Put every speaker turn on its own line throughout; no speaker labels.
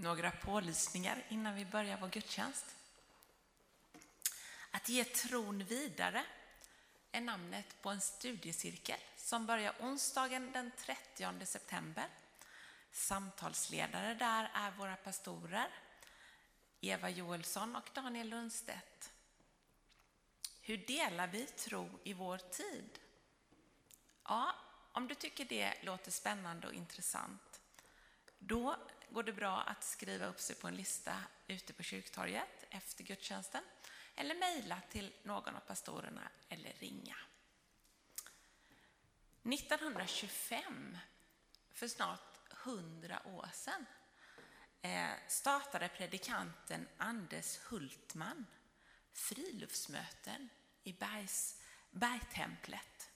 Några pålysningar innan vi börjar vår gudstjänst. Att ge tron vidare är namnet på en studiecirkel som börjar onsdagen den 30 september. Samtalsledare där är våra pastorer Eva Joelsson och Daniel Lundstedt. Hur delar vi tro i vår tid? Ja, om du tycker det låter spännande och intressant, då går det bra att skriva upp sig på en lista ute på kyrktorget efter gudstjänsten eller mejla till någon av pastorerna eller ringa. 1925, för snart 100 år sedan, eh, startade predikanten Anders Hultman friluftsmöten i Bergs, Bergtemplet.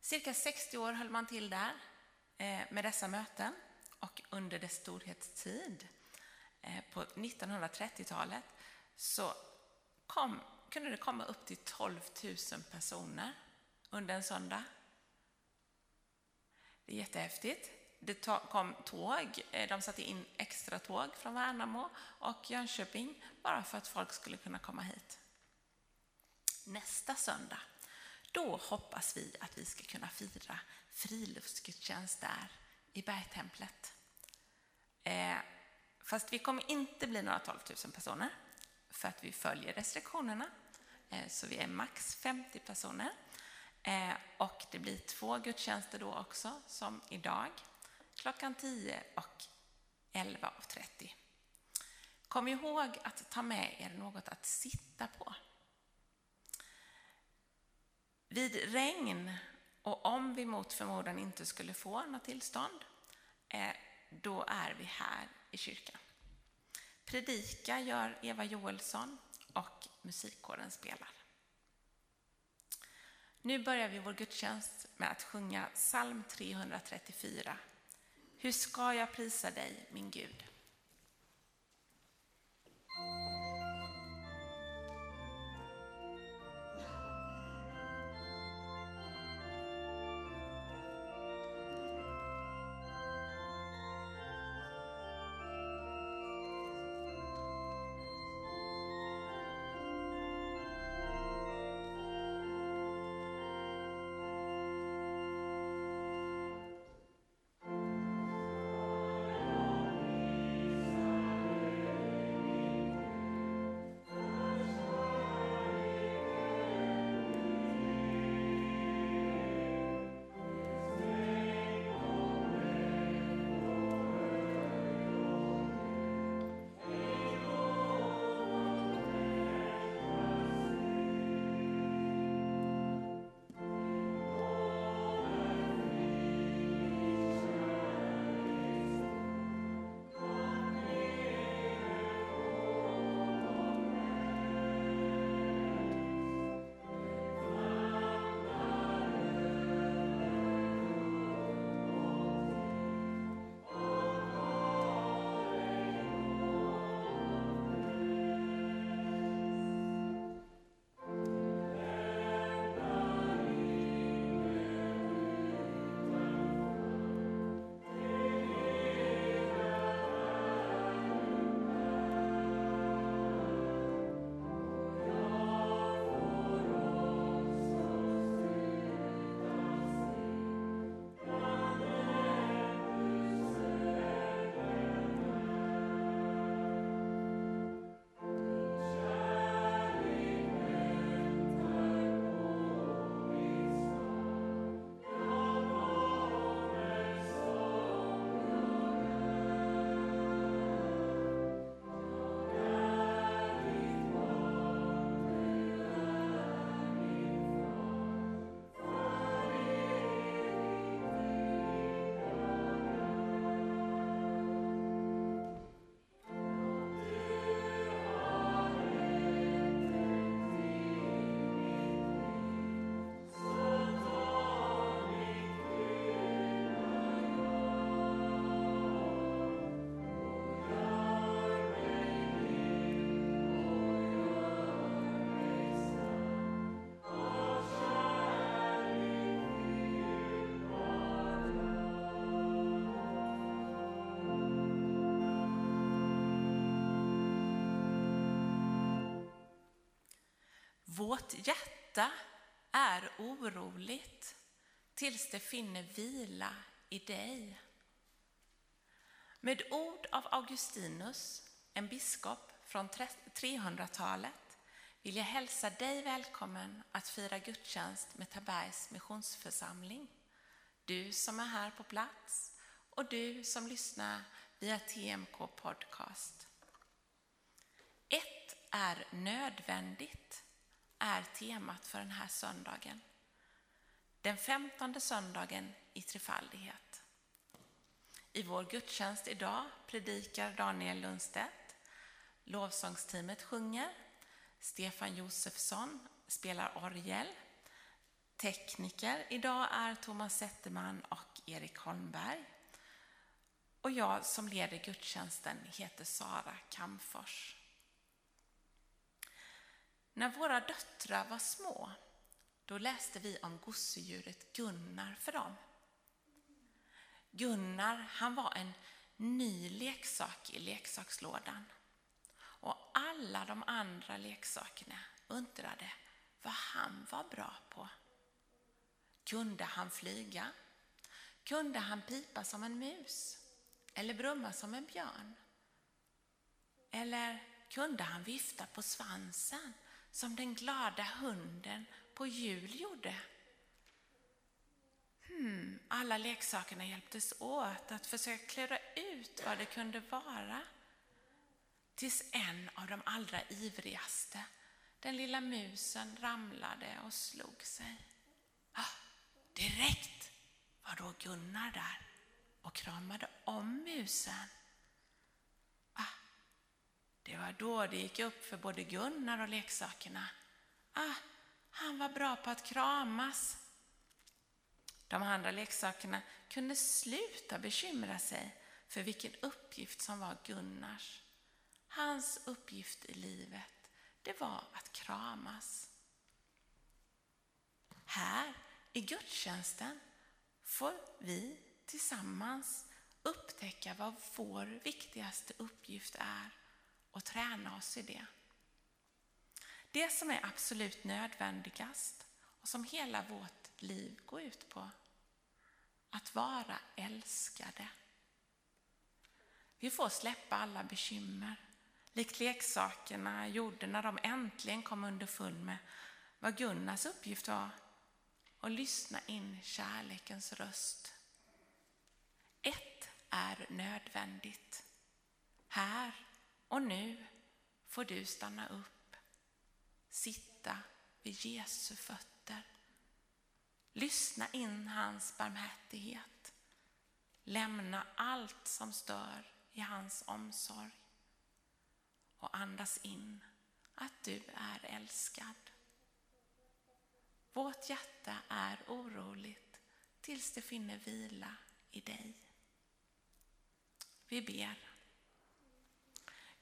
Cirka 60 år höll man till där eh, med dessa möten och under dess storhetstid eh, på 1930-talet så kom, kunde det komma upp till 12 000 personer under en söndag. Det är jättehäftigt. Det kom tåg, eh, de satte in extra tåg från Värnamo och Jönköping bara för att folk skulle kunna komma hit. Nästa söndag, då hoppas vi att vi ska kunna fira friluftsgudstjänst där i Bergtemplet. Eh, fast vi kommer inte bli några 12 000 personer för att vi följer restriktionerna. Eh, så vi är max 50 personer. Eh, och det blir två gudstjänster då också, som idag, klockan 10 och 11.30. Kom ihåg att ta med er något att sitta på. Vid regn och om vi mot förmodan inte skulle få något tillstånd, eh, då är vi här i kyrkan. Predika gör Eva Joelsson och musikkåren spelar. Nu börjar vi vår gudstjänst med att sjunga psalm 334. Hur ska jag prisa dig, min Gud? Vårt hjärta är oroligt tills det finner vila i dig. Med ord av Augustinus, en biskop från 300-talet, vill jag hälsa dig välkommen att fira gudstjänst med Tabergs missionsförsamling. Du som är här på plats och du som lyssnar via TMK Podcast. Ett är nödvändigt är temat för den här söndagen. Den femtonde söndagen i trefaldighet. I vår gudstjänst idag predikar Daniel Lundstedt. Lovsångsteamet sjunger. Stefan Josefsson spelar orgel. Tekniker idag är Thomas Zetterman och Erik Holmberg. Och jag som leder gudstjänsten heter Sara Kamfors. När våra döttrar var små, då läste vi om gosedjuret Gunnar för dem. Gunnar, han var en ny leksak i leksakslådan. Och alla de andra leksakerna undrade vad han var bra på. Kunde han flyga? Kunde han pipa som en mus? Eller brumma som en björn? Eller kunde han vifta på svansen som den glada hunden på jul gjorde? Hmm, alla leksakerna hjälptes åt att försöka klura ut vad det kunde vara. Tills en av de allra ivrigaste, den lilla musen, ramlade och slog sig. Ah, direkt var då Gunnar där och kramade om musen. Det var då det gick upp för både Gunnar och leksakerna. Ah, han var bra på att kramas. De andra leksakerna kunde sluta bekymra sig för vilken uppgift som var Gunnars. Hans uppgift i livet, det var att kramas. Här i gudstjänsten får vi tillsammans upptäcka vad vår viktigaste uppgift är och träna oss i det. Det som är absolut nödvändigast och som hela vårt liv går ut på. Att vara älskade. Vi får släppa alla bekymmer, likt leksakerna gjorde när de äntligen kom underfund med vad Gunnars uppgift var och lyssna in kärlekens röst. Ett är nödvändigt. Här och nu får du stanna upp, sitta vid Jesu fötter. Lyssna in hans barmhärtighet. Lämna allt som stör i hans omsorg och andas in att du är älskad. Vårt hjärta är oroligt tills det finner vila i dig. Vi ber.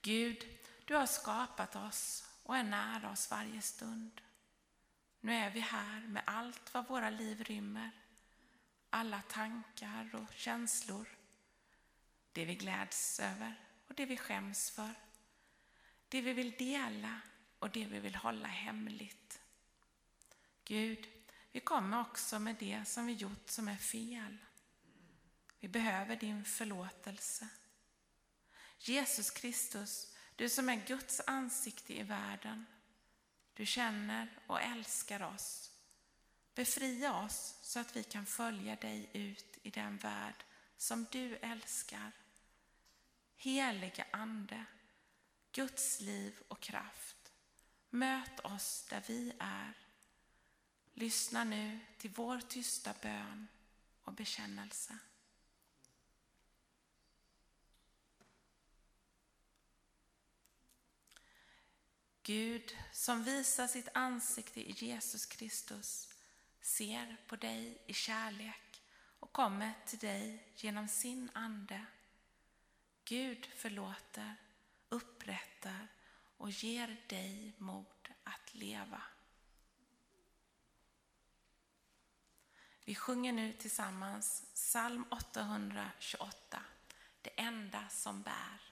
Gud, du har skapat oss och är nära oss varje stund. Nu är vi här med allt vad våra liv rymmer. Alla tankar och känslor. Det vi gläds över och det vi skäms för. Det vi vill dela och det vi vill hålla hemligt. Gud, vi kommer också med det som vi gjort som är fel. Vi behöver din förlåtelse. Jesus Kristus, du som är Guds ansikte i världen. Du känner och älskar oss. Befria oss så att vi kan följa dig ut i den värld som du älskar. Helige Ande, Guds liv och kraft. Möt oss där vi är. Lyssna nu till vår tysta bön och bekännelse. Gud som visar sitt ansikte i Jesus Kristus ser på dig i kärlek och kommer till dig genom sin ande. Gud förlåter, upprättar och ger dig mod att leva. Vi sjunger nu tillsammans psalm 828, Det enda som bär.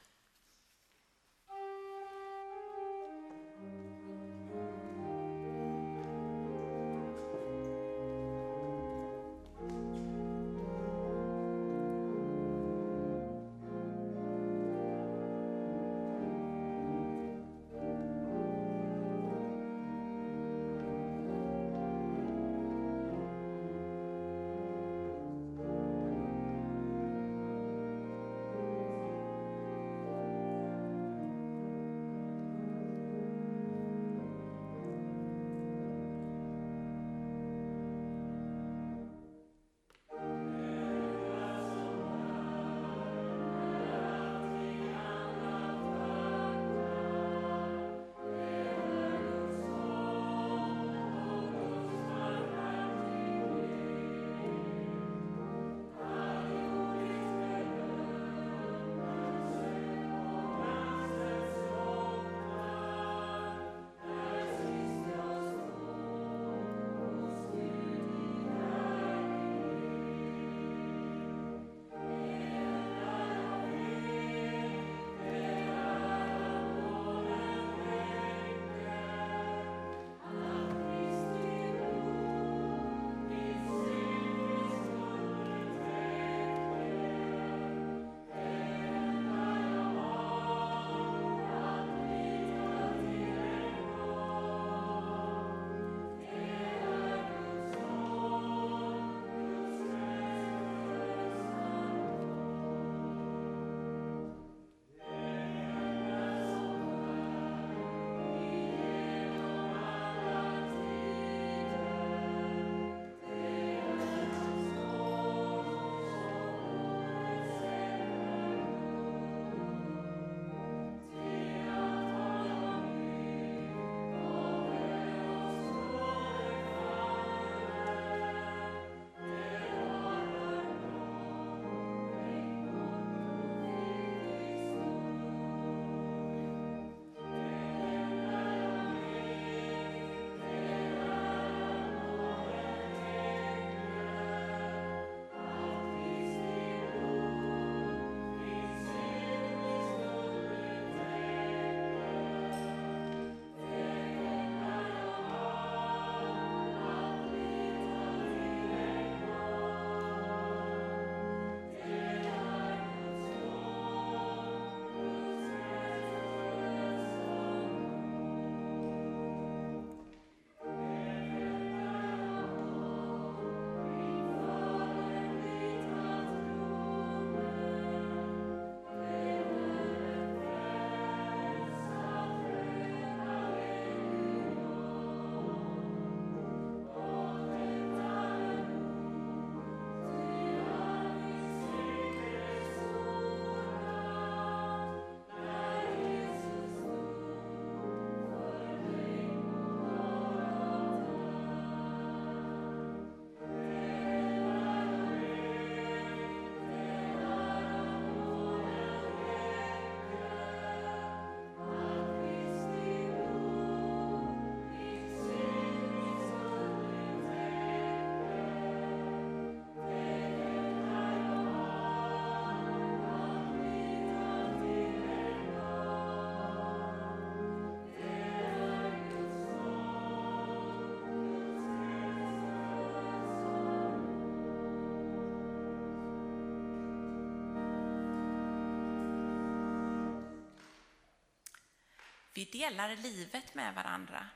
Vi delar livet med varandra.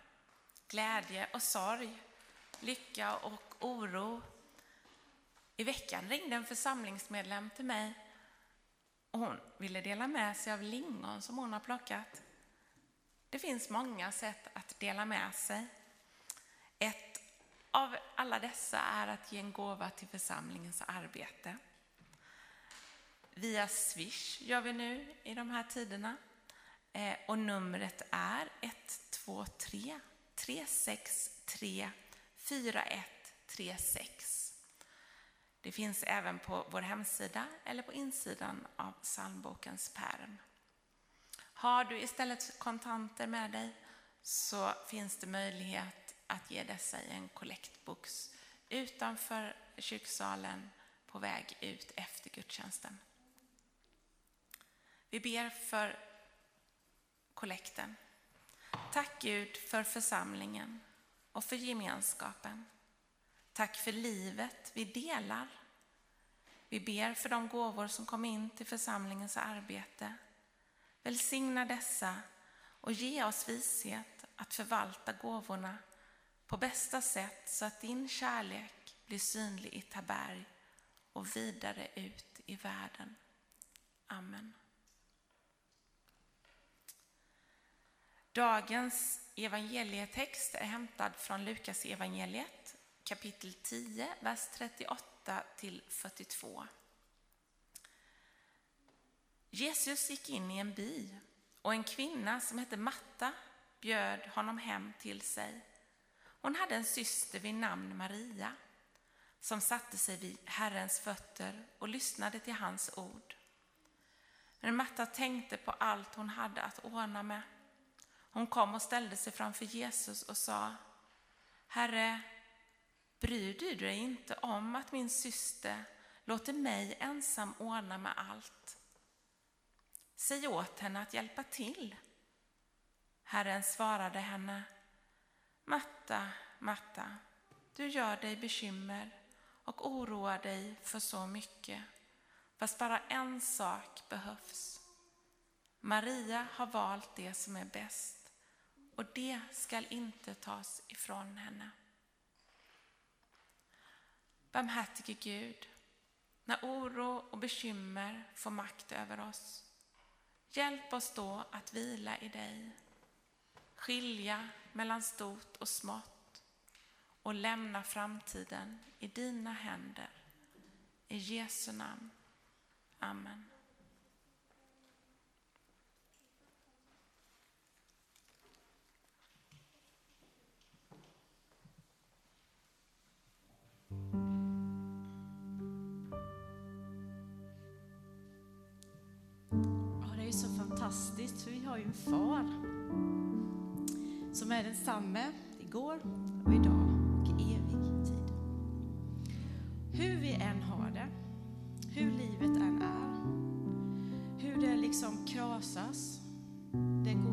Glädje och sorg, lycka och oro. I veckan ringde en församlingsmedlem till mig och hon ville dela med sig av lingon som hon har plockat. Det finns många sätt att dela med sig. Ett av alla dessa är att ge en gåva till församlingens arbete. Via Swish gör vi nu i de här tiderna. Eh, och numret är 123 363 4136. Det finns även på vår hemsida eller på insidan av psalmbokens pärm. Har du istället kontanter med dig så finns det möjlighet att ge dessa i en kollektbox utanför kyrksalen på väg ut efter gudstjänsten. Vi ber för kollekten. Tack Gud för församlingen och för gemenskapen. Tack för livet vi delar. Vi ber för de gåvor som kom in till församlingens arbete. Välsigna dessa och ge oss vishet att förvalta gåvorna på bästa sätt så att din kärlek blir synlig i Taberg och vidare ut i världen. Amen. Dagens evangelietext är hämtad från Lukas evangeliet kapitel 10, vers 38 till 42. Jesus gick in i en by och en kvinna som hette Matta bjöd honom hem till sig. Hon hade en syster vid namn Maria som satte sig vid Herrens fötter och lyssnade till hans ord. Men Matta tänkte på allt hon hade att ordna med. Hon kom och ställde sig framför Jesus och sa Herre, bryr du dig inte om att min syster låter mig ensam ordna med allt? Säg åt henne att hjälpa till. Herren svarade henne Matta, Matta, du gör dig bekymmer och oroar dig för så mycket, fast bara en sak behövs. Maria har valt det som är bäst och det skall inte tas ifrån henne. Barmhärtige Gud, när oro och bekymmer får makt över oss, hjälp oss då att vila i dig, skilja mellan stort och smått och lämna framtiden i dina händer. I Jesu namn. Amen.
Fantastiskt för vi har ju en far som är densamme igår och idag och i evig tid. Hur vi än har det, hur livet än är, hur det liksom krasas, det går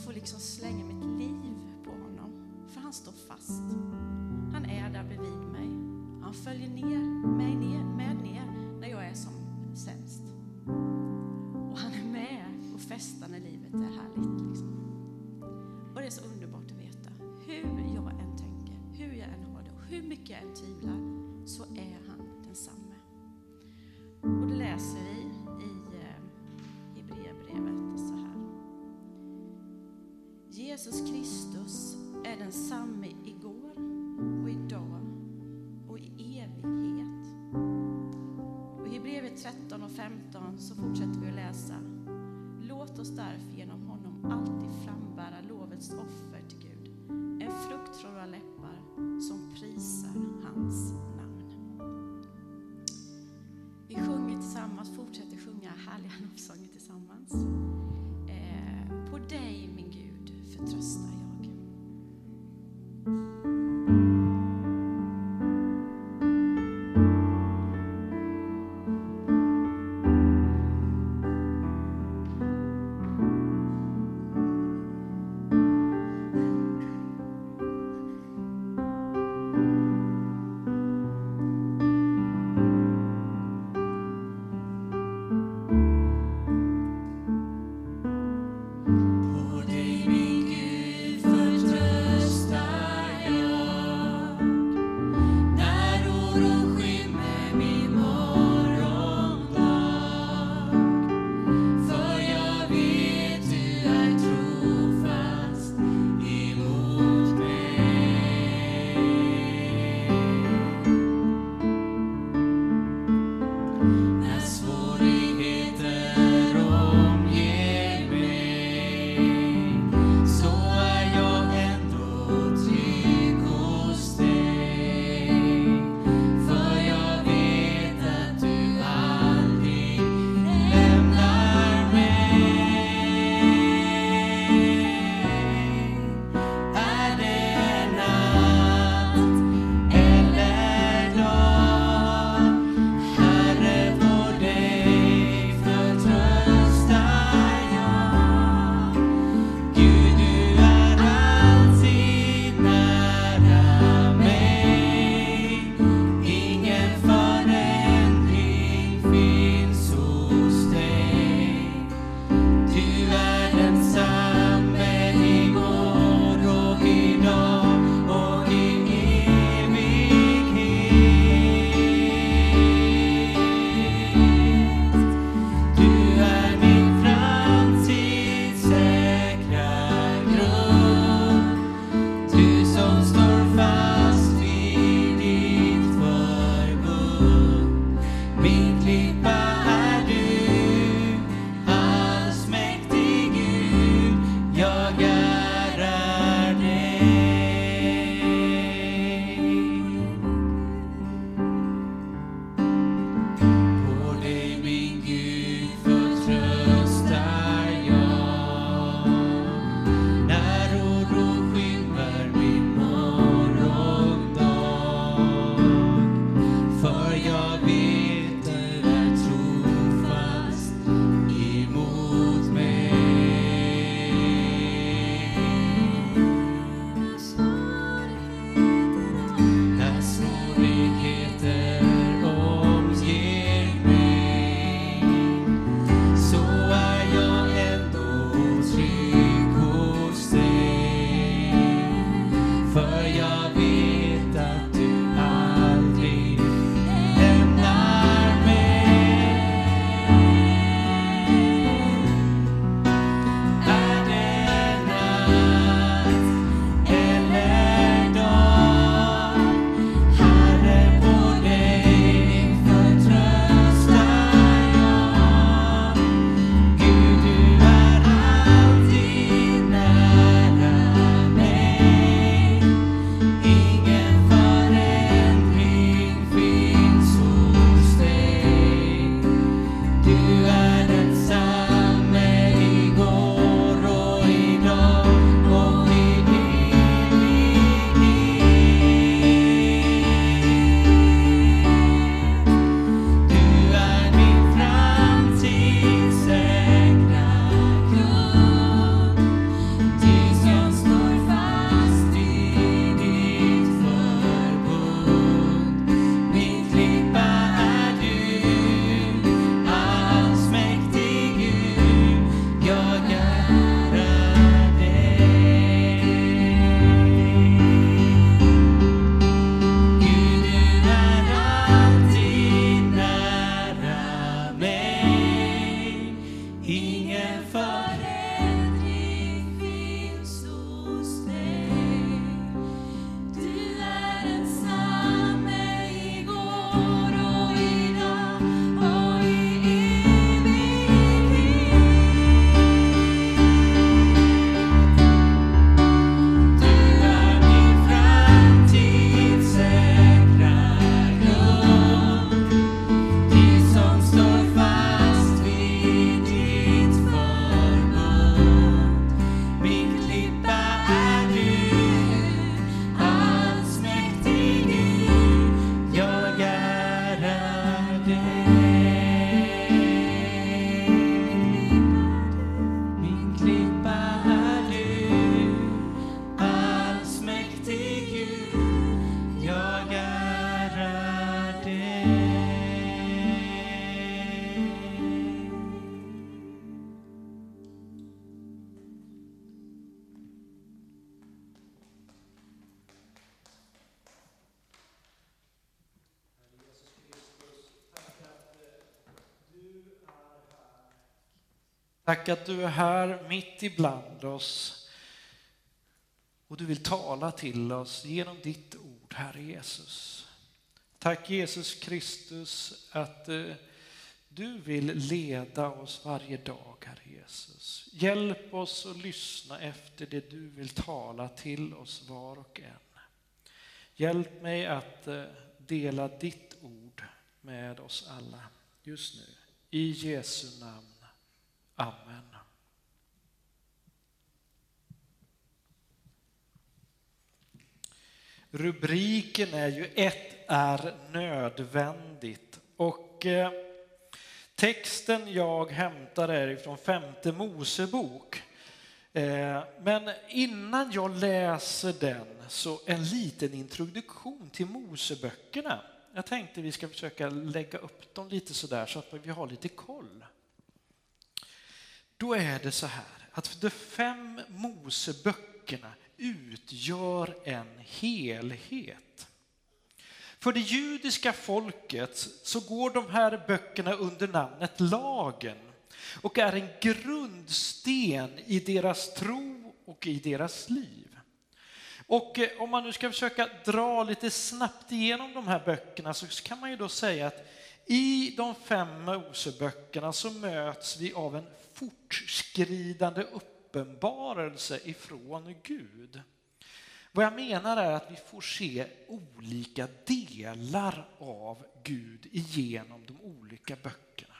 jag får liksom slänga mitt liv på honom, för han står fast. Han är där bredvid mig. Han följer ner, ner, Jesus Kristus är densamme igår och idag och i evighet. Och I Hebreerbrevet 13 och 15 så fortsätter vi att läsa. Låt oss därför genom honom alltid frambära lovets offer till Gud. En frukt från våra läppar som prisar hans namn. Vi sjunger tillsammans, fortsätter sjunga härliga lovsånger tillsammans. Eh, på dig min Gud
Tack att du är här mitt ibland oss och du vill tala till oss genom ditt ord, Herre Jesus. Tack Jesus Kristus att eh, du vill leda oss varje dag, Herre Jesus. Hjälp oss att lyssna efter det du vill tala till oss var och en. Hjälp mig att eh, dela ditt ord med oss alla just nu. I Jesu namn. Amen. Rubriken är ju Ett är nödvändigt och eh, texten jag hämtar är ifrån femte Mosebok. Eh, men innan jag läser den så en liten introduktion till Moseböckerna. Jag tänkte vi ska försöka lägga upp dem lite sådär så att vi har lite koll. Då är det så här att de fem Moseböckerna utgör en helhet. För det judiska folket så går de här böckerna under namnet lagen och är en grundsten i deras tro och i deras liv. Och eh, om man nu ska försöka dra lite snabbt igenom de här böckerna så kan man ju då säga att i de fem Moseböckerna så möts vi av en fortskridande uppenbarelse ifrån Gud. Vad jag menar är att vi får se olika delar av Gud igenom de olika böckerna.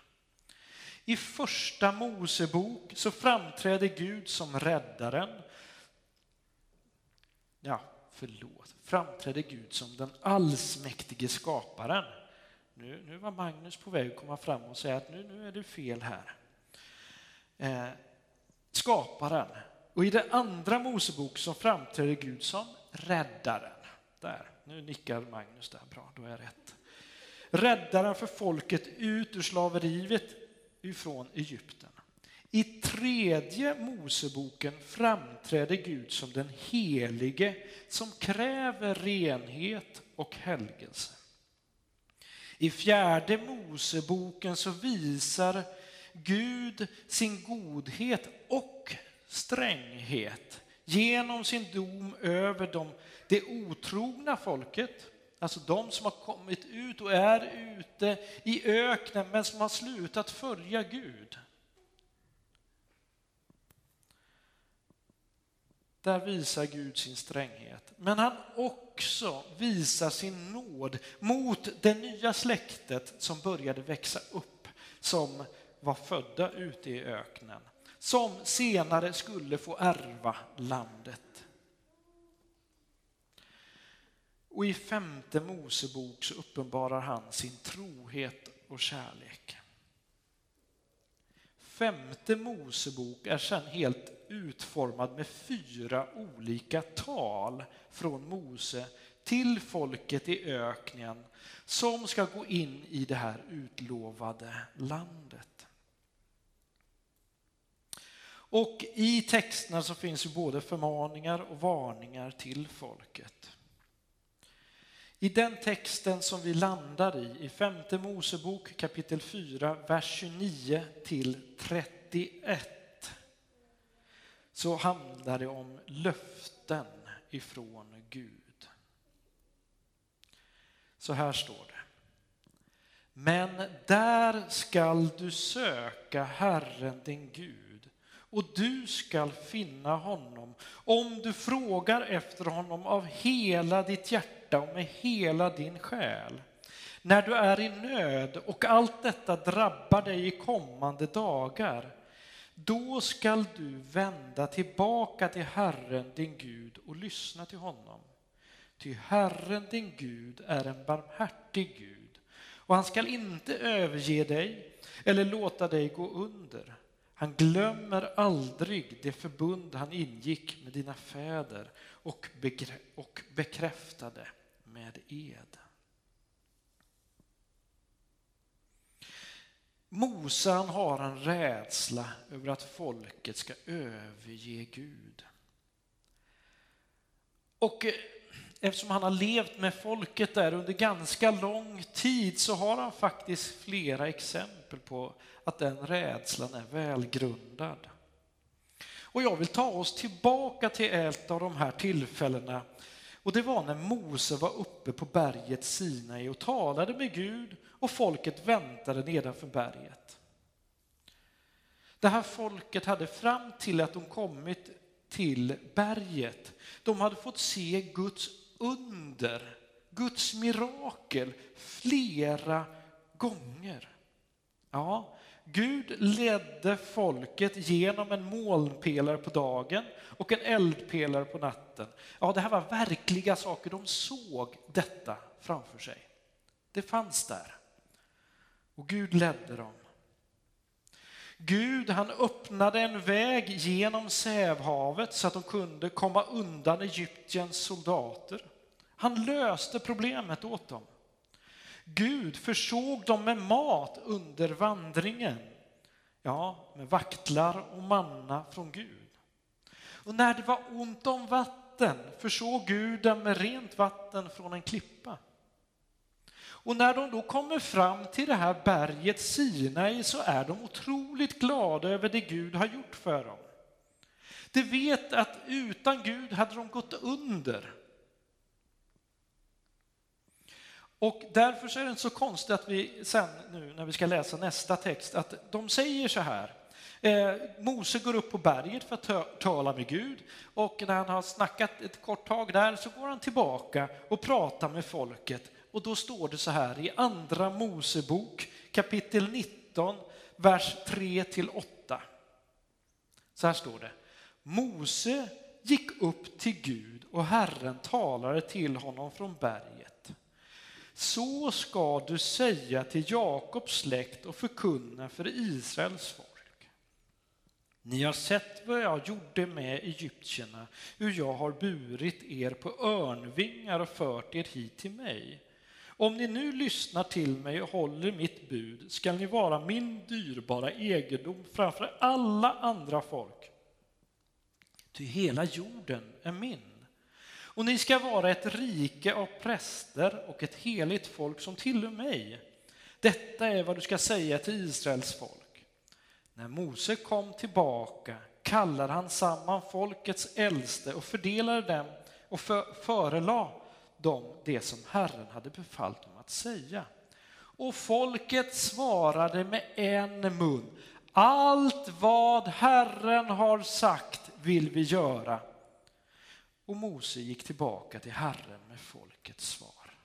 I första Mosebok så framträder Gud som räddaren. Ja, förlåt. Framträder Gud som den allsmäktige skaparen. Nu, nu var Magnus på väg att komma fram och säga att nu, nu är det fel här. Eh, skaparen. Och i det andra Mosebok så framträder Gud som räddaren. Där, nu nickar Magnus där, bra, då är jag rätt. Räddaren för folket ut ur slaveriet ifrån Egypten. I tredje Moseboken framträder Gud som den helige som kräver renhet och helgelse. I fjärde Moseboken så visar Gud sin godhet och stränghet genom sin dom över dem, det otrogna folket, alltså de som har kommit ut och är ute i öknen men som har slutat följa Gud. Där visar Gud sin stränghet. Men han också visar sin nåd mot det nya släktet som började växa upp, som var födda ute i öknen, som senare skulle få ärva landet. Och i femte Mosebok så uppenbarar han sin trohet och kärlek. Femte Mosebok är sedan helt utformad med fyra olika tal från Mose till folket i öknen som ska gå in i det här utlovade landet. Och i texterna så finns ju både förmaningar och varningar till folket. I den texten som vi landar i, i femte Mosebok kapitel 4, vers 29 till 31, så handlar det om löften ifrån Gud. Så här står det. Men där skall du söka Herren din Gud och du skall finna honom om du frågar efter honom av hela ditt hjärta och med hela din själ. När du är i nöd och allt detta drabbar dig i kommande dagar, då skall du vända tillbaka till Herren din Gud och lyssna till honom. Ty Herren din Gud är en barmhärtig Gud och han skall inte överge dig eller låta dig gå under. Han glömmer aldrig det förbund han ingick med dina fäder och, och bekräftade med ed. Mose han har en rädsla över att folket ska överge Gud. Och eh, eftersom han har levt med folket där under ganska lång tid så har han faktiskt flera exempel på att den rädslan är välgrundad. Och jag vill ta oss tillbaka till ett av de här tillfällena och det var när Mose var uppe på berget Sinai och talade med Gud och folket väntade nedanför berget. Det här folket hade fram till att de kommit till berget, de hade fått se Guds under, Guds mirakel flera gånger. Ja, Gud ledde folket genom en molnpelare på dagen och en eldpelare på natten. Ja, det här var verkliga saker. De såg detta framför sig. Det fanns där. Och Gud ledde dem. Gud han öppnade en väg genom Sävhavet så att de kunde komma undan Egyptiens soldater. Han löste problemet åt dem. Gud försåg dem med mat under vandringen. Ja, med vaktlar och manna från Gud. Och när det var ont om vatten försåg Gud dem med rent vatten från en klippa. Och när de då kommer fram till det här berget Sinai så är de otroligt glada över det Gud har gjort för dem. De vet att utan Gud hade de gått under. Och därför så är det inte så konstigt att vi sen nu när vi ska läsa nästa text, att de säger så här. Eh, Mose går upp på berget för att tala med Gud och när han har snackat ett kort tag där så går han tillbaka och pratar med folket. Och då står det så här i Andra Mosebok kapitel 19, vers 3 till 8. Så här står det. Mose gick upp till Gud och Herren talade till honom från berget. Så ska du säga till Jakobs släkt och förkunna för Israels folk. Ni har sett vad jag gjorde med egyptierna, hur jag har burit er på örnvingar och fört er hit till mig. Om ni nu lyssnar till mig och håller mitt bud skall ni vara min dyrbara egendom framför alla andra folk. Ty hela jorden är min. Och ni ska vara ett rike av präster och ett heligt folk som tillhör mig. Detta är vad du ska säga till Israels folk. När Mose kom tillbaka kallade han samman folkets äldste och fördelade dem och för, förelade dem det som Herren hade befallt dem att säga. Och folket svarade med en mun. Allt vad Herren har sagt vill vi göra. Och Mose gick tillbaka till Herren med folkets svar.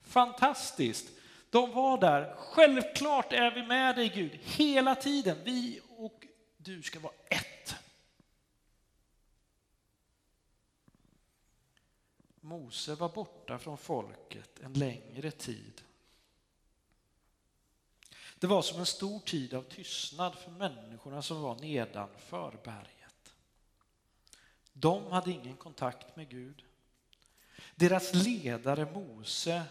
Fantastiskt! De var där. Självklart är vi med dig Gud, hela tiden. Vi och du ska vara ett. Mose var borta från folket en längre tid. Det var som en stor tid av tystnad för människorna som var nedanför berget. De hade ingen kontakt med Gud. Deras ledare Mose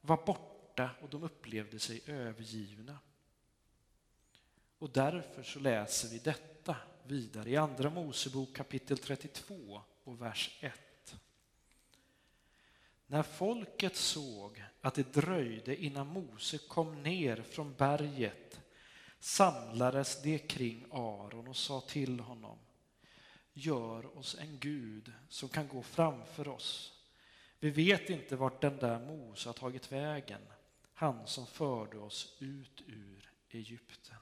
var borta och de upplevde sig övergivna. Och därför så läser vi detta vidare i Andra Mosebok kapitel 32 och vers 1. När folket såg att det dröjde innan Mose kom ner från berget samlades de kring Aron och sa till honom Gör oss en Gud som kan gå framför oss. Vi vet inte vart den där Mose har tagit vägen, han som förde oss ut ur Egypten.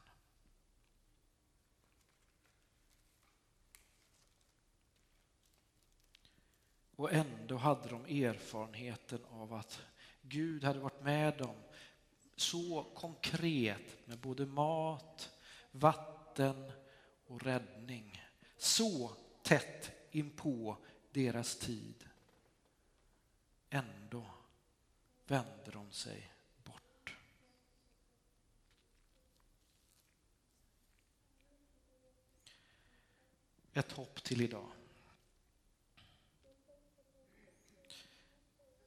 Och ändå hade de erfarenheten av att Gud hade varit med dem så konkret med både mat, vatten och räddning. Så tätt inpå deras tid. Ändå vände de sig bort. Ett hopp till idag.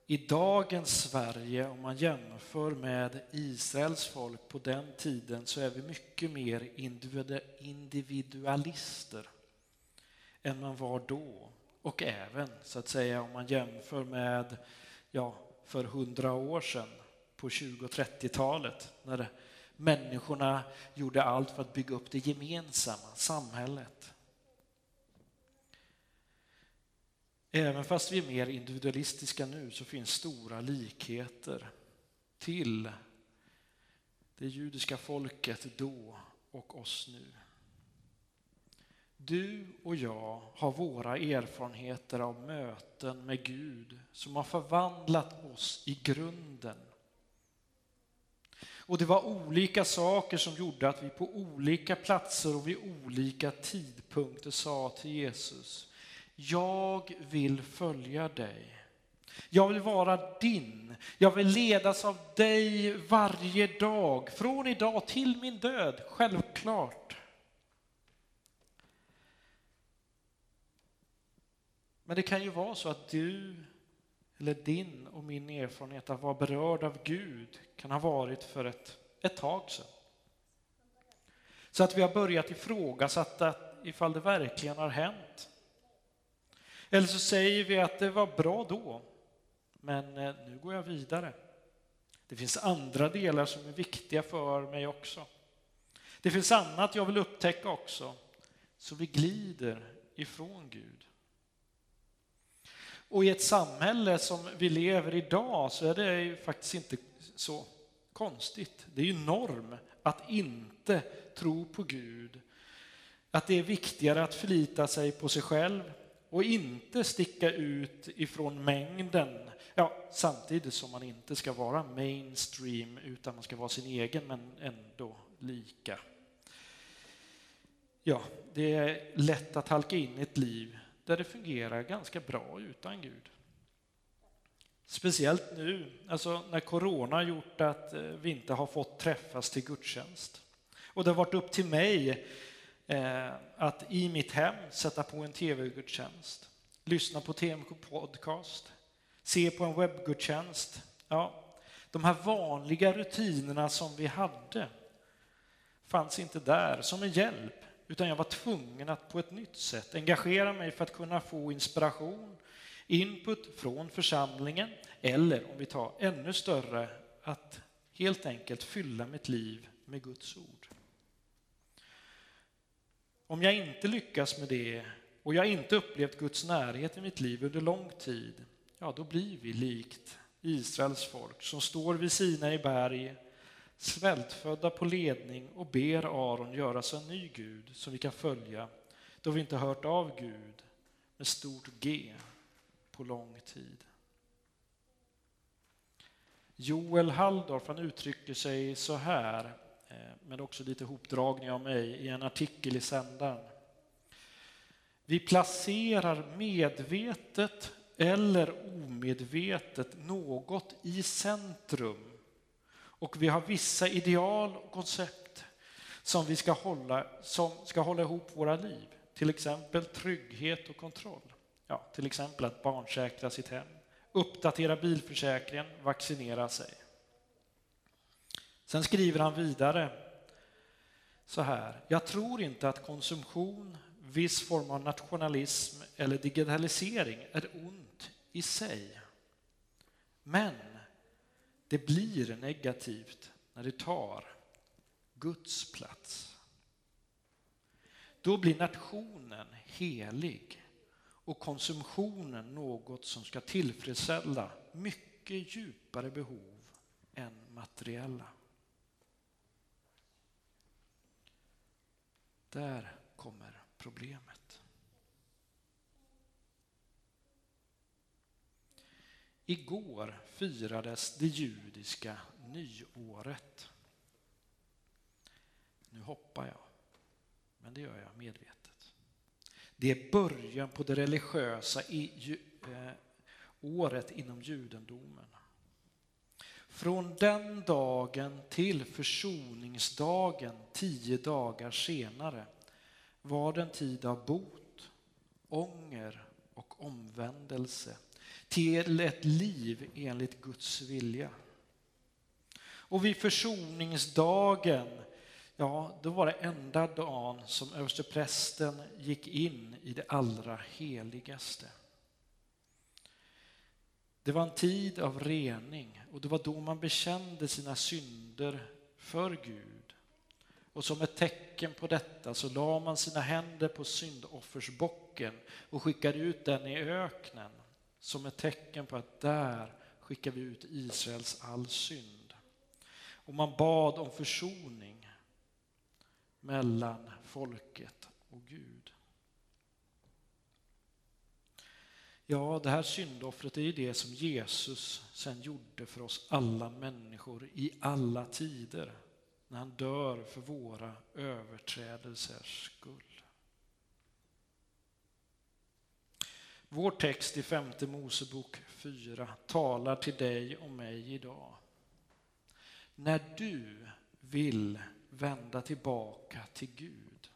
I dagens Sverige, om man jämför med Israels folk på den tiden, så är vi mycket mer individualister än man var då. Och även, så att säga, om man jämför med ja, för hundra år sedan, på 20 och 30-talet, när människorna gjorde allt för att bygga upp det gemensamma samhället. Även fast vi är mer individualistiska nu så finns stora likheter till det judiska folket då och oss nu. Du och jag har våra erfarenheter av möten med Gud som har förvandlat oss i grunden. Och det var olika saker som gjorde att vi på olika platser och vid olika tidpunkter sa till Jesus, jag vill följa dig. Jag vill vara din. Jag vill ledas av dig varje dag, från idag till min död, självklart. Men det kan ju vara så att du, eller din och min erfarenhet av att vara berörd av Gud kan ha varit för ett, ett tag sedan. Så att vi har börjat ifrågasätta ifall det verkligen har hänt. Eller så säger vi att det var bra då, men eh, nu går jag vidare. Det finns andra delar som är viktiga för mig också. Det finns annat jag vill upptäcka också, så vi glider ifrån Gud. Och i ett samhälle som vi lever i idag så är det ju faktiskt inte så konstigt. Det är ju norm att inte tro på Gud. Att det är viktigare att förlita sig på sig själv och inte sticka ut ifrån mängden. Ja, samtidigt som man inte ska vara mainstream utan man ska vara sin egen men ändå lika. Ja, det är lätt att halka in i ett liv där det fungerar ganska bra utan Gud. Speciellt nu, alltså när corona har gjort att eh, vi inte har fått träffas till gudstjänst. Och det har varit upp till mig eh, att i mitt hem sätta på en tv-gudstjänst, lyssna på TMK podcast, se på en webbgudstjänst. Ja, de här vanliga rutinerna som vi hade fanns inte där som en hjälp utan jag var tvungen att på ett nytt sätt engagera mig för att kunna få inspiration, input från församlingen eller om vi tar ännu större, att helt enkelt fylla mitt liv med Guds ord. Om jag inte lyckas med det och jag inte upplevt Guds närhet i mitt liv under lång tid, ja då blir vi likt Israels folk som står vid Sina i berg svältfödda på ledning och ber Aron göra sig en ny Gud som vi kan följa då vi inte hört av Gud med stort G på lång tid. Joel Halldorf han uttrycker sig så här, eh, men också lite hopdragning av mig, i en artikel i Sändaren. Vi placerar medvetet eller omedvetet något i centrum och vi har vissa ideal och koncept som vi ska hålla, som ska hålla ihop våra liv. Till exempel trygghet och kontroll. Ja, till exempel att barnsäkra sitt hem, uppdatera bilförsäkringen, vaccinera sig. Sen skriver han vidare så här. Jag tror inte att konsumtion, viss form av nationalism eller digitalisering är ont i sig. Men det blir negativt när det tar Guds plats. Då blir nationen helig och konsumtionen något som ska tillfredsställa mycket djupare behov än materiella. Där kommer problemet. Igår firades det judiska nyåret. Nu hoppar jag, men det gör jag medvetet. Det är början på det religiösa i, eh, året inom judendomen. Från den dagen till försoningsdagen tio dagar senare var det en tid av bot, ånger och omvändelse till ett liv enligt Guds vilja. Och vid försoningsdagen, ja, då var det enda dagen som översteprästen gick in i det allra heligaste. Det var en tid av rening och det var då man bekände sina synder för Gud. Och som ett tecken på detta så la man sina händer på syndoffersbocken och skickade ut den i öknen som ett tecken på att där skickar vi ut Israels all synd. Och man bad om försoning mellan folket och Gud. Ja, det här syndoffret är ju det som Jesus sen gjorde för oss alla människor i alla tider när han dör för våra överträdelsers skull. Vår text i femte Mosebok 4 talar till dig och mig idag. När du vill vända tillbaka till Gud.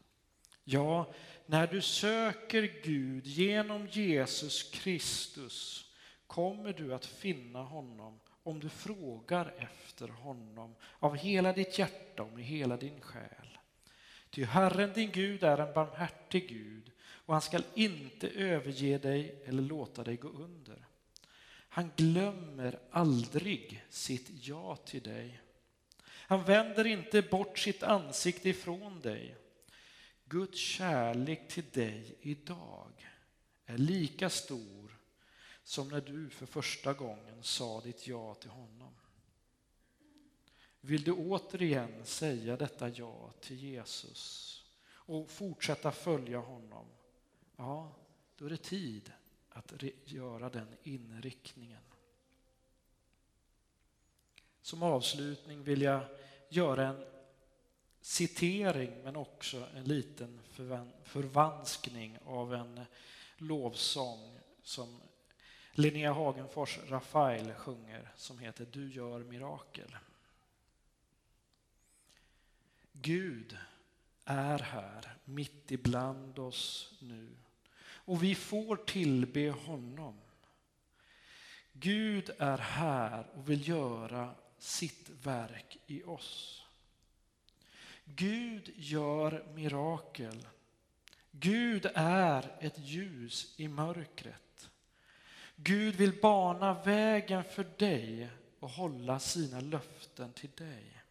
Ja, när du söker Gud genom Jesus Kristus kommer du att finna honom om du frågar efter honom av hela ditt hjärta och med hela din själ. Ty Herren din Gud är en barmhärtig Gud och han skall inte överge dig eller låta dig gå under. Han glömmer aldrig sitt ja till dig. Han vänder inte bort sitt ansikte ifrån dig. Guds kärlek till dig idag är lika stor som när du för första gången sa ditt ja till honom. Vill du återigen säga detta ja till Jesus och fortsätta följa honom? Ja, då är det tid att göra den inriktningen. Som avslutning vill jag göra en citering men också en liten förvanskning av en lovsång som Linnea Hagenfors Rafael sjunger som heter Du gör mirakel. Gud är här mitt ibland oss nu och vi får tillbe honom. Gud är här och vill göra sitt verk i oss. Gud gör mirakel. Gud är ett ljus i mörkret. Gud vill bana vägen för dig och hålla sina löften till dig.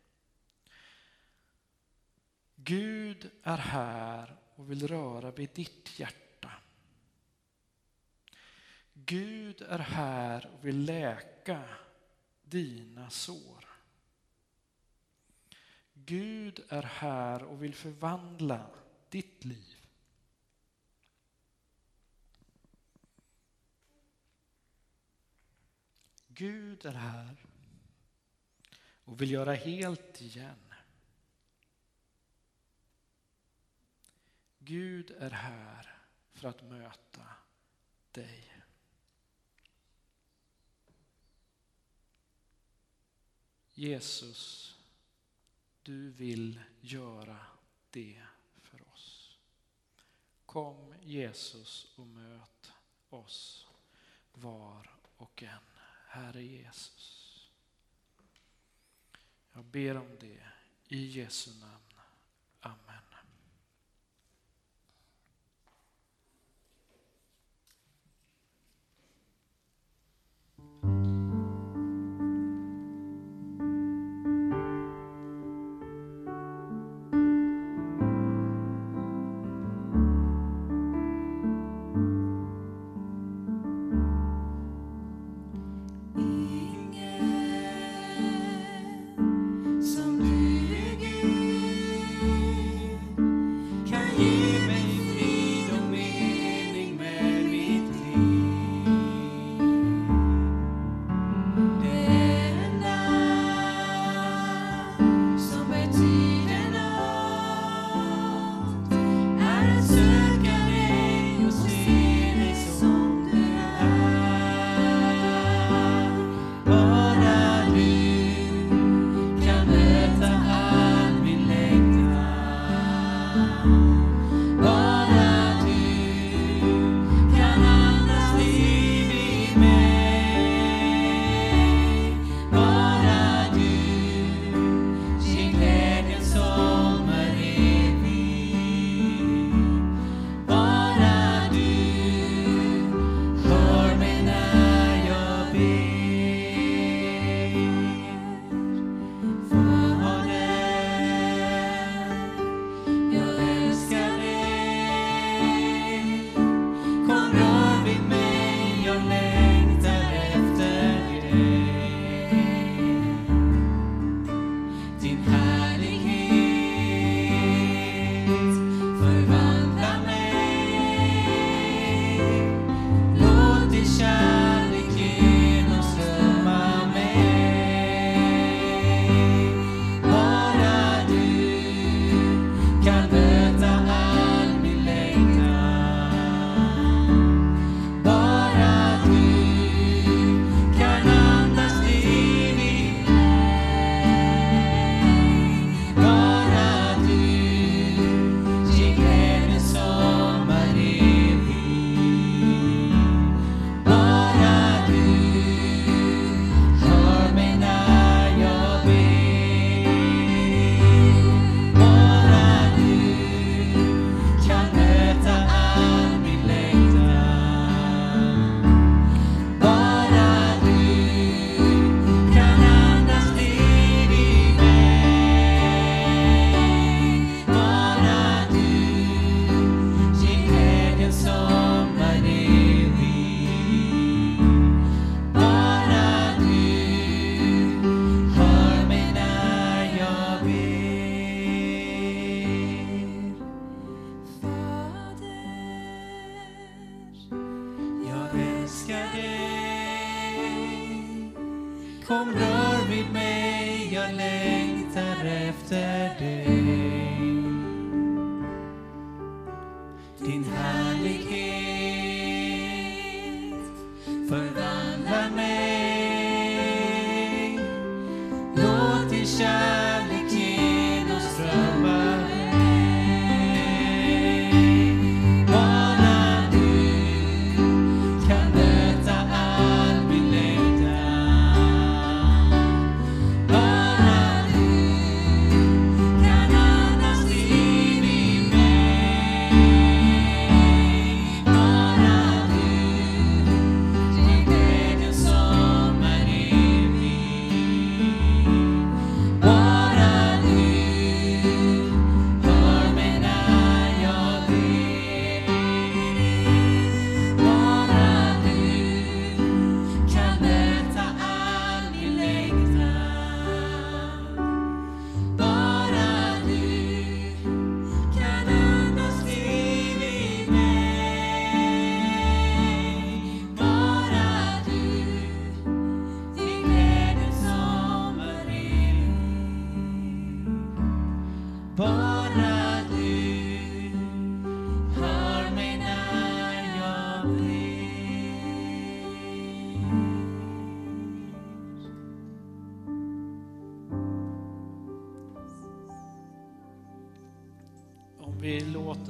Gud är här och vill röra vid ditt hjärta. Gud är här och vill läka dina sår. Gud är här och vill förvandla ditt liv. Gud är här och vill göra helt igen. Gud är här för att möta dig. Jesus, du vill göra det för oss. Kom Jesus och möt oss var och en. Herre Jesus. Jag ber om det i Jesu namn. Amen.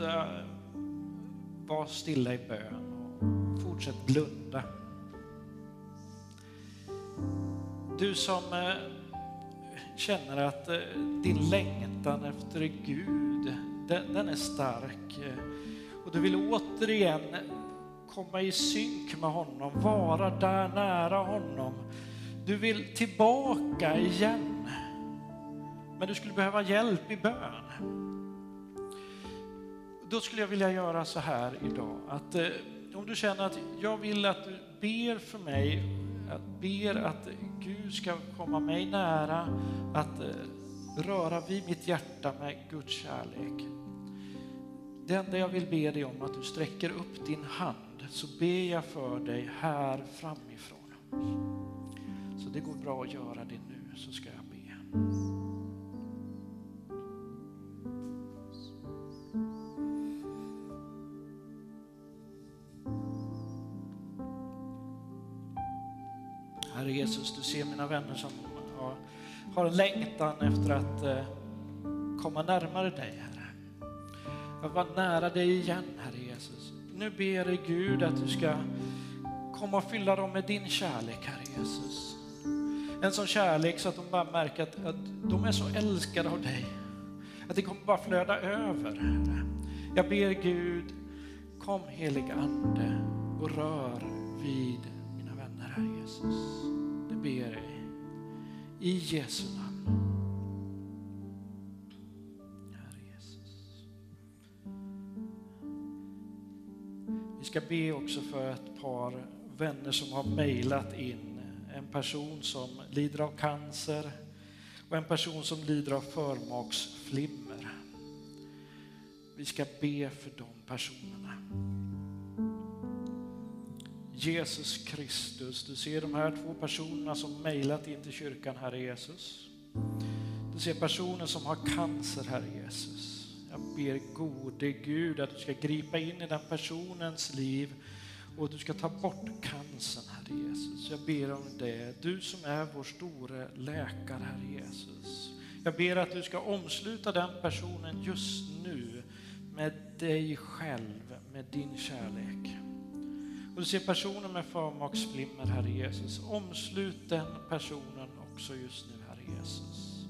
Låter vara stilla i bön och fortsätt blunda. Du som eh, känner att eh, din längtan efter Gud, den, den är stark. Eh, och du vill återigen komma i synk med honom, vara där nära honom. Du vill tillbaka igen. Men du skulle behöva hjälp i bön. Då skulle jag vilja göra så här idag, att eh, om du känner att jag vill att du ber för mig, att ber att Gud ska komma mig nära, att eh, röra vid mitt hjärta med Guds kärlek. Det enda jag vill be dig om att du sträcker upp din hand så ber jag för dig här framifrån. Så det går bra att göra det nu så ska jag be. Herre Jesus, du ser mina vänner som har, har en längtan efter att eh, komma närmare dig, Herre. Att vara nära dig igen, Herre Jesus. Nu ber dig Gud att du ska komma och fylla dem med din kärlek, Herre Jesus. En sån kärlek så att de bara märker att, att de är så älskade av dig. Att det kommer bara flöda över, Herre. Jag ber Gud, kom helig Ande och rör vid här, Herre Jesus. Det ber jag dig. I Jesu namn. Herre Jesus. Vi ska be också för ett par vänner som har mejlat in. En person som lider av cancer och en person som lider av förmaksflimmer. Vi ska be för de personerna. Jesus Kristus, du ser de här två personerna som mejlat in till kyrkan, Herre Jesus. Du ser personer som har cancer, Herre Jesus. Jag ber gode Gud att du ska gripa in i den personens liv och du ska ta bort cancern, Herre Jesus. Jag ber om det. Du som är vår store läkare, Herre Jesus. Jag ber att du ska omsluta den personen just nu med dig själv, med din kärlek. Och du ser personer med förmaksflimmer, Herre Jesus. Omslut den personen också just nu, Herre Jesus.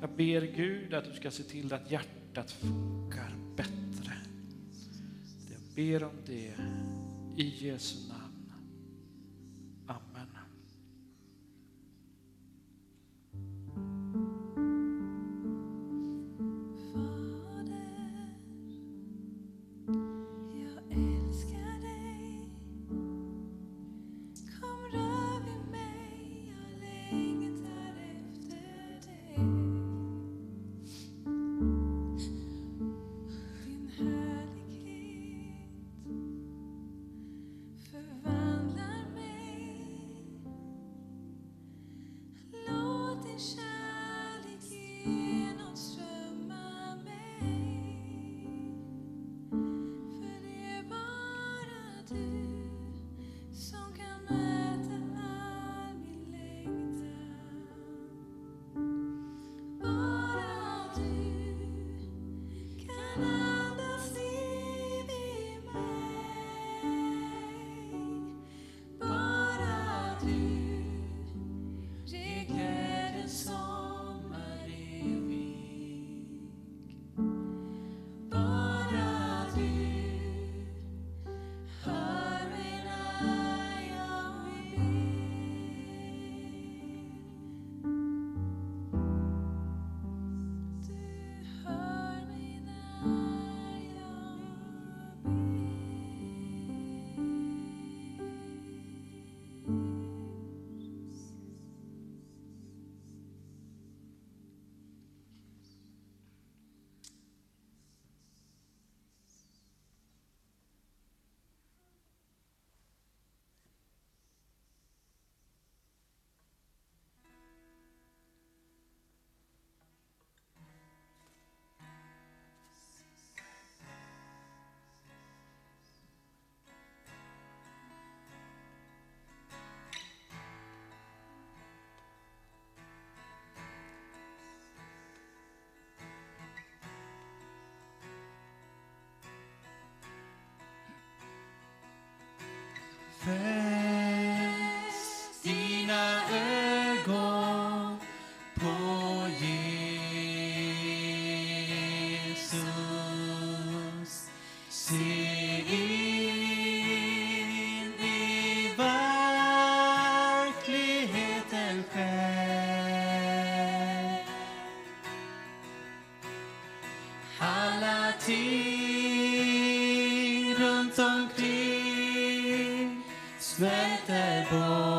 Jag ber Gud att du ska se till att hjärtat funkar bättre. Jag ber om det i Jesu namn.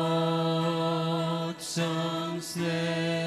Bort som snö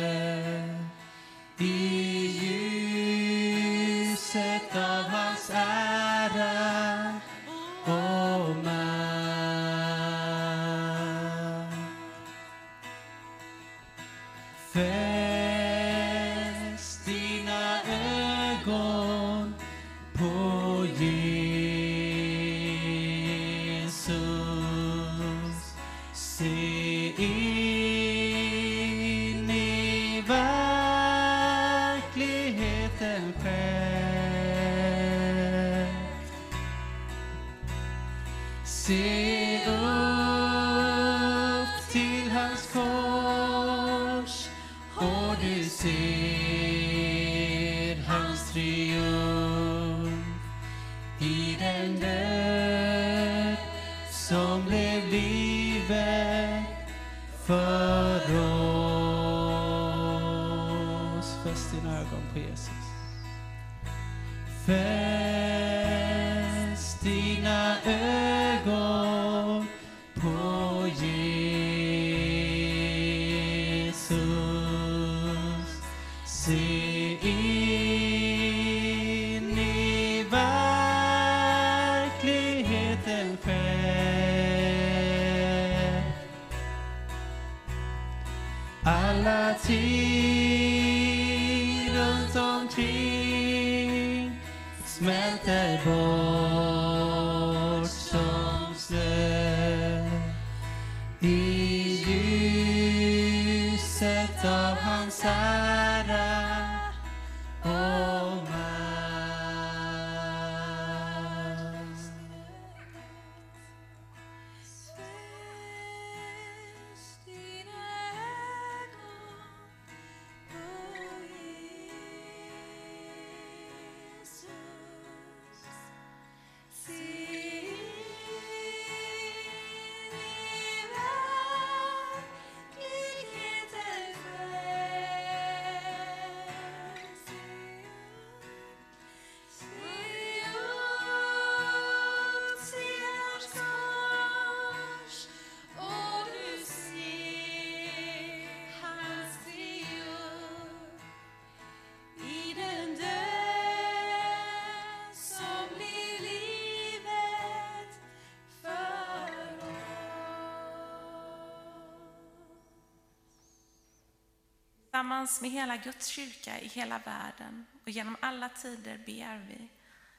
Tillsammans med hela Guds kyrka i hela världen och genom alla tider ber vi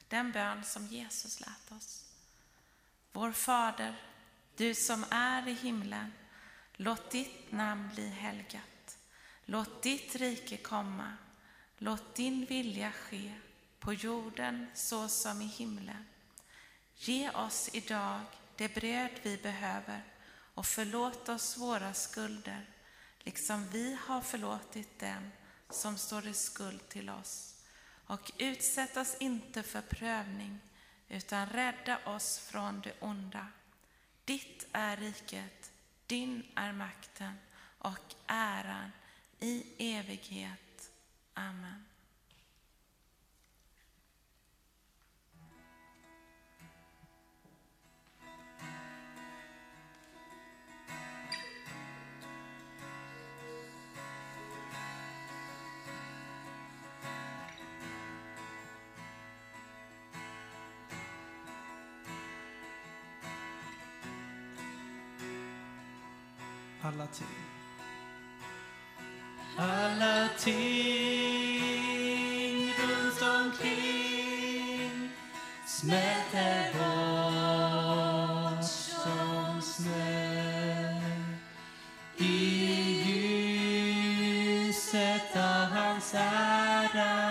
den bön som Jesus lät oss. Vår Fader, du som är i himlen. Låt ditt namn bli helgat. Låt ditt rike komma. Låt din vilja ske på jorden så som i himlen. Ge oss idag det bröd vi behöver och förlåt oss våra skulder liksom vi har förlåtit dem som står i skuld till oss. Och utsätt oss inte för prövning utan rädda oss från det onda. Ditt är riket, din är makten och äran i evighet. Amen.
Alla ting. Alla ting runt omkring smälter bort som snö i ljuset av hans ära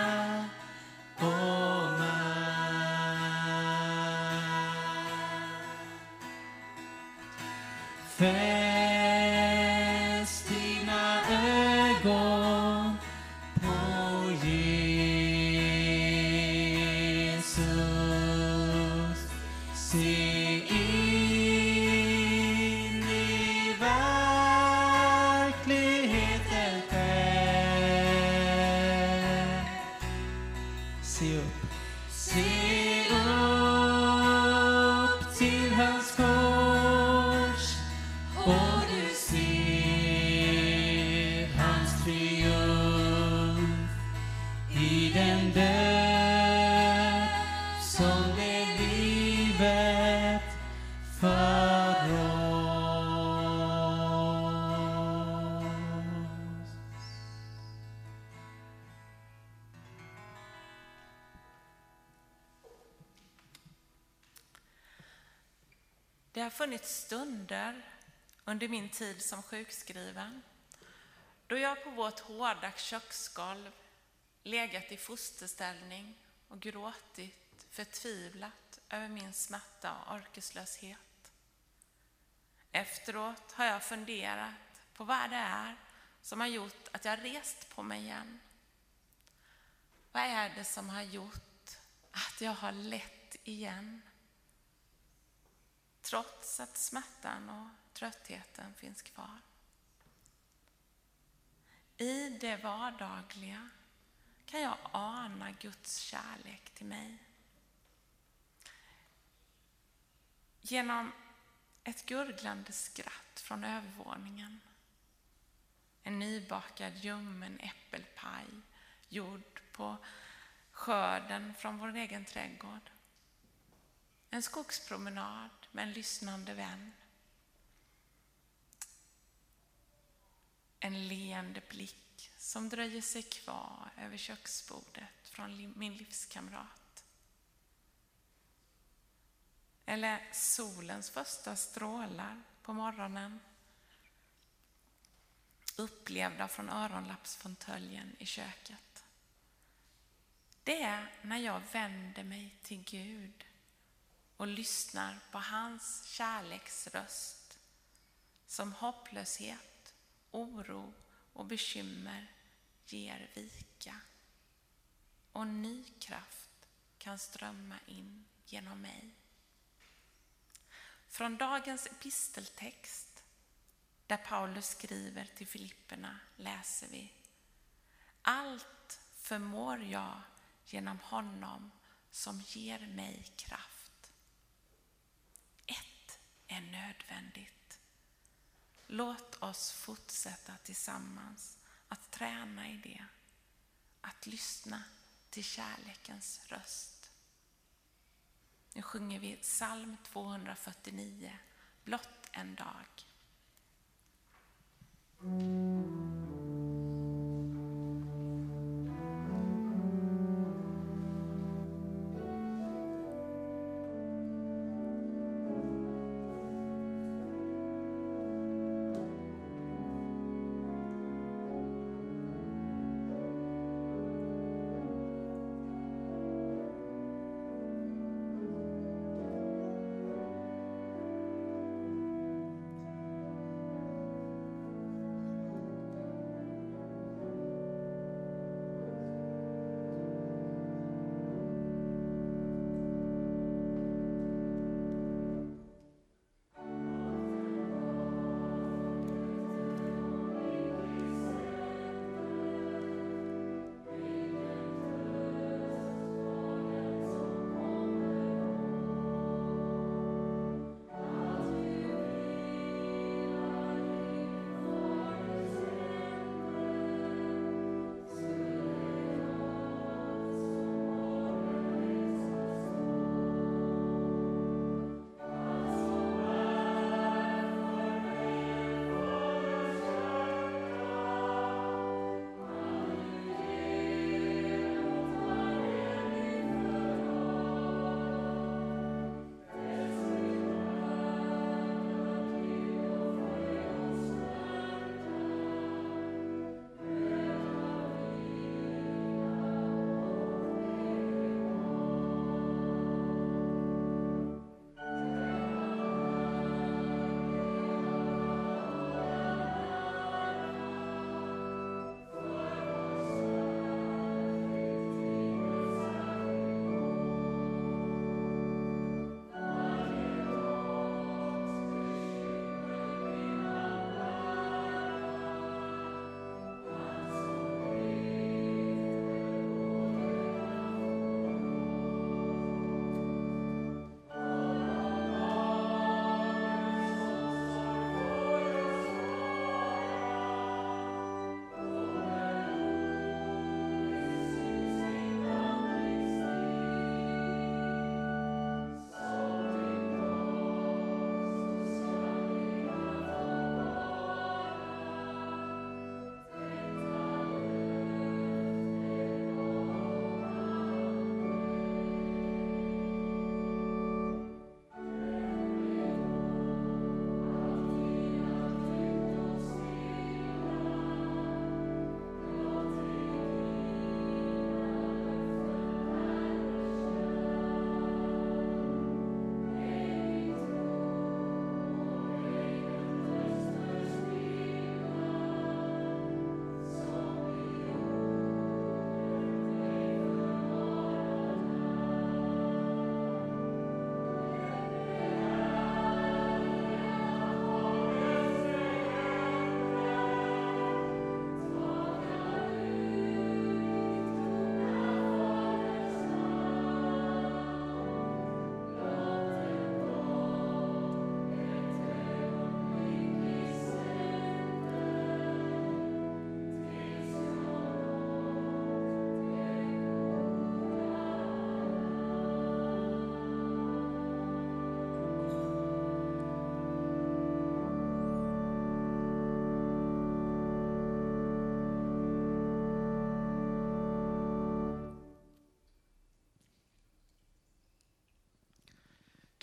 funnits stunder under min tid som sjukskriven då jag på vårt hårda köksgolv legat i fosterställning och gråtit förtvivlat över min smärta och orkeslöshet. Efteråt har jag funderat på vad det är som har gjort att jag rest på mig igen. Vad är det som har gjort att jag har lett igen? Trots att smärtan och tröttheten finns kvar. I det vardagliga kan jag ana Guds kärlek till mig. Genom ett gurglande skratt från övervåningen. En nybakad ljummen äppelpaj gjord på skörden från vår egen trädgård. En skogspromenad med en lyssnande vän. En leende blick som dröjer sig kvar över köksbordet från min livskamrat. Eller solens första strålar på morgonen upplevda från öronlappsfåtöljen i köket. Det är när jag vänder mig till Gud och lyssnar på hans kärleksröst som hopplöshet, oro och bekymmer ger vika och ny kraft kan strömma in genom mig. Från dagens episteltext där Paulus skriver till Filipperna läser vi Allt förmår jag genom honom som ger mig kraft. Är nödvändigt. Låt oss fortsätta tillsammans att träna i det. Att lyssna till kärlekens röst. Nu sjunger vi psalm 249, Blott en dag.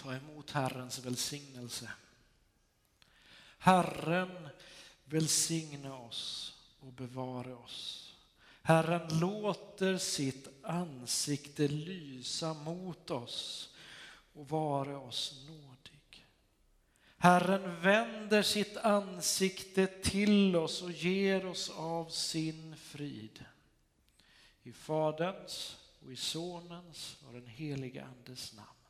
Ta emot Herrens välsignelse. Herren välsigne oss och bevare oss. Herren låter sitt ansikte lysa mot oss och vare oss nådig. Herren vänder sitt ansikte till oss och ger oss av sin frid. I Faderns och i Sonens och den helige Andes namn.